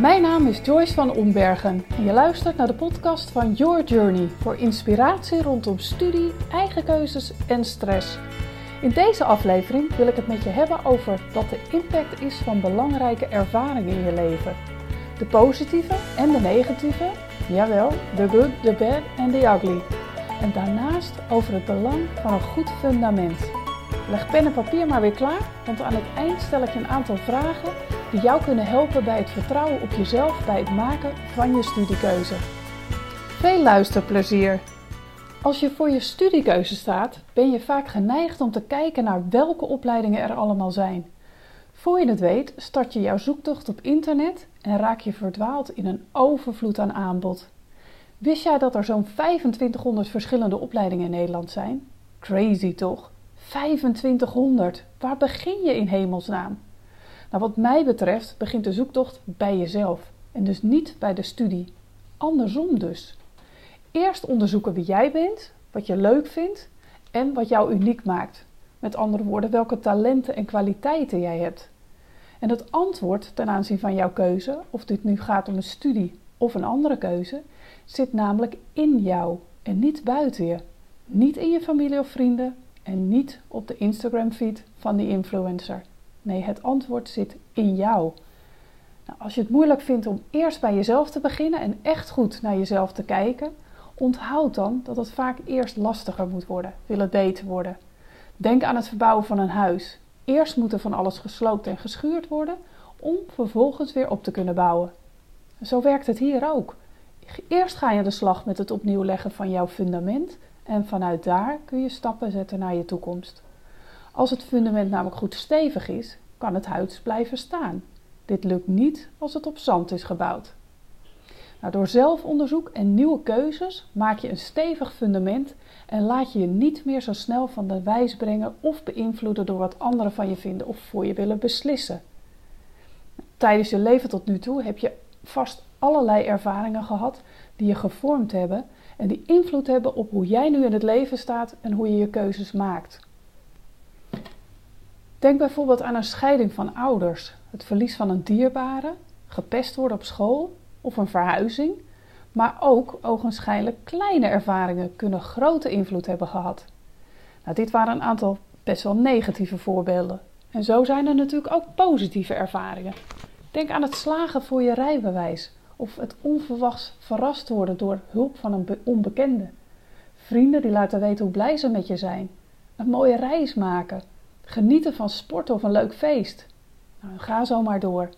Mijn naam is Joyce van Ombergen en je luistert naar de podcast van Your Journey voor inspiratie rondom studie, eigen keuzes en stress. In deze aflevering wil ik het met je hebben over wat de impact is van belangrijke ervaringen in je leven. De positieve en de negatieve, jawel, de good, de bad en de ugly. En daarnaast over het belang van een goed fundament. Leg pen en papier maar weer klaar, want aan het eind stel ik je een aantal vragen die jou kunnen helpen bij het vertrouwen op jezelf bij het maken van je studiekeuze. Veel luisterplezier! Als je voor je studiekeuze staat, ben je vaak geneigd om te kijken naar welke opleidingen er allemaal zijn. Voor je het weet, start je jouw zoektocht op internet en raak je verdwaald in een overvloed aan aanbod. Wist jij dat er zo'n 2500 verschillende opleidingen in Nederland zijn? Crazy toch? 2500! Waar begin je in hemelsnaam? Nou, wat mij betreft begint de zoektocht bij jezelf en dus niet bij de studie. Andersom dus. Eerst onderzoeken wie jij bent, wat je leuk vindt en wat jou uniek maakt. Met andere woorden, welke talenten en kwaliteiten jij hebt. En het antwoord ten aanzien van jouw keuze, of dit nu gaat om een studie of een andere keuze, zit namelijk in jou en niet buiten je. Niet in je familie of vrienden en niet op de Instagram-feed van die influencer. Nee, het antwoord zit in jou. Nou, als je het moeilijk vindt om eerst bij jezelf te beginnen en echt goed naar jezelf te kijken, onthoud dan dat het vaak eerst lastiger moet worden, wil het beter worden. Denk aan het verbouwen van een huis. Eerst moet er van alles gesloopt en geschuurd worden om vervolgens weer op te kunnen bouwen. Zo werkt het hier ook. Eerst ga je aan de slag met het opnieuw leggen van jouw fundament en vanuit daar kun je stappen zetten naar je toekomst. Als het fundament namelijk goed stevig is, kan het huis blijven staan. Dit lukt niet als het op zand is gebouwd. Nou, door zelfonderzoek en nieuwe keuzes maak je een stevig fundament en laat je je niet meer zo snel van de wijs brengen of beïnvloeden door wat anderen van je vinden of voor je willen beslissen. Tijdens je leven tot nu toe heb je vast allerlei ervaringen gehad die je gevormd hebben en die invloed hebben op hoe jij nu in het leven staat en hoe je je keuzes maakt. Denk bijvoorbeeld aan een scheiding van ouders, het verlies van een dierbare, gepest worden op school of een verhuizing, maar ook ogenschijnlijk kleine ervaringen kunnen grote invloed hebben gehad. Nou, dit waren een aantal best wel negatieve voorbeelden. En zo zijn er natuurlijk ook positieve ervaringen. Denk aan het slagen voor je rijbewijs of het onverwachts verrast worden door hulp van een onbekende. Vrienden die laten weten hoe blij ze met je zijn. Een mooie reis maken Genieten van sport of een leuk feest. Nou, ga zo maar door.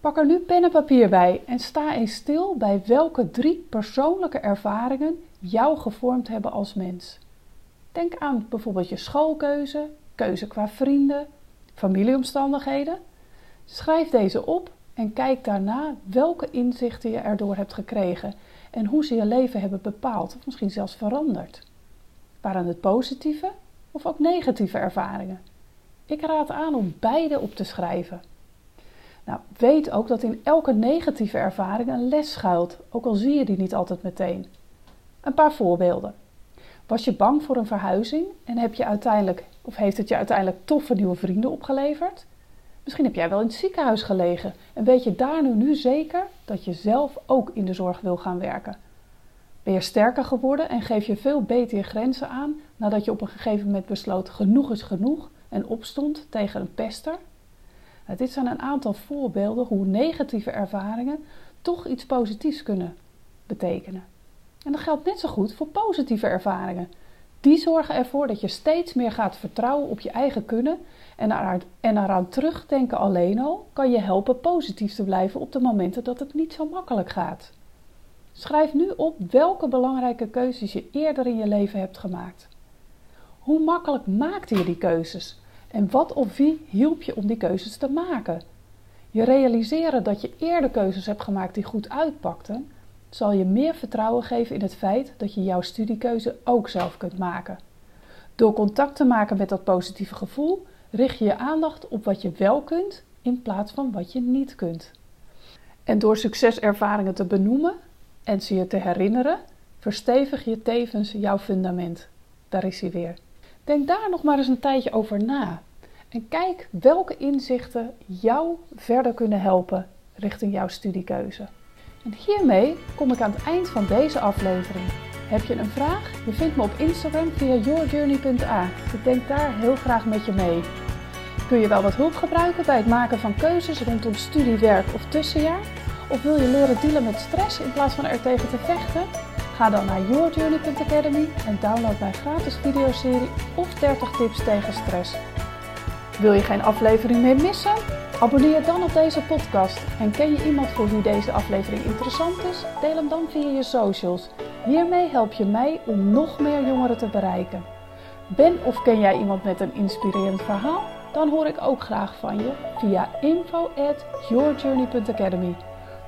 Pak er nu pen en papier bij en sta eens stil bij welke drie persoonlijke ervaringen jou gevormd hebben als mens. Denk aan bijvoorbeeld je schoolkeuze, keuze qua vrienden, familieomstandigheden. Schrijf deze op en kijk daarna welke inzichten je erdoor hebt gekregen en hoe ze je leven hebben bepaald of misschien zelfs veranderd. Waren het positieve of ook negatieve ervaringen. Ik raad aan om beide op te schrijven. Nou, weet ook dat in elke negatieve ervaring een les schuilt, ook al zie je die niet altijd meteen. Een paar voorbeelden. Was je bang voor een verhuizing en heb je uiteindelijk, of heeft het je uiteindelijk toffe nieuwe vrienden opgeleverd? Misschien heb jij wel in het ziekenhuis gelegen en weet je daar nu, nu zeker dat je zelf ook in de zorg wil gaan werken. Ben je sterker geworden en geef je veel beter je grenzen aan nadat je op een gegeven moment besloot genoeg is genoeg en opstond tegen een pester? Nou, dit zijn een aantal voorbeelden hoe negatieve ervaringen toch iets positiefs kunnen betekenen. En dat geldt net zo goed voor positieve ervaringen. Die zorgen ervoor dat je steeds meer gaat vertrouwen op je eigen kunnen en, eraan, en eraan terugdenken alleen al kan je helpen positief te blijven op de momenten dat het niet zo makkelijk gaat. Schrijf nu op welke belangrijke keuzes je eerder in je leven hebt gemaakt. Hoe makkelijk maakte je die keuzes? En wat of wie hielp je om die keuzes te maken? Je realiseren dat je eerder keuzes hebt gemaakt die goed uitpakten, zal je meer vertrouwen geven in het feit dat je jouw studiekeuze ook zelf kunt maken. Door contact te maken met dat positieve gevoel, richt je je aandacht op wat je wel kunt in plaats van wat je niet kunt. En door succeservaringen te benoemen, en ze je te herinneren, verstevig je tevens jouw fundament. Daar is hij weer. Denk daar nog maar eens een tijdje over na. En kijk welke inzichten jou verder kunnen helpen richting jouw studiekeuze. En hiermee kom ik aan het eind van deze aflevering. Heb je een vraag? Je vindt me op Instagram via yourjourney.a. Ik denk daar heel graag met je mee. Kun je wel wat hulp gebruiken bij het maken van keuzes rondom studie, werk of tussenjaar? Of wil je leren dealen met stress in plaats van er tegen te vechten? Ga dan naar yourjourney.academy en download mijn gratis videoserie of 30 tips tegen stress. Wil je geen aflevering meer missen? Abonneer dan op deze podcast. En ken je iemand voor wie deze aflevering interessant is? Deel hem dan via je socials. Hiermee help je mij om nog meer jongeren te bereiken. Ben of ken jij iemand met een inspirerend verhaal? Dan hoor ik ook graag van je via info at yourjourney.academy.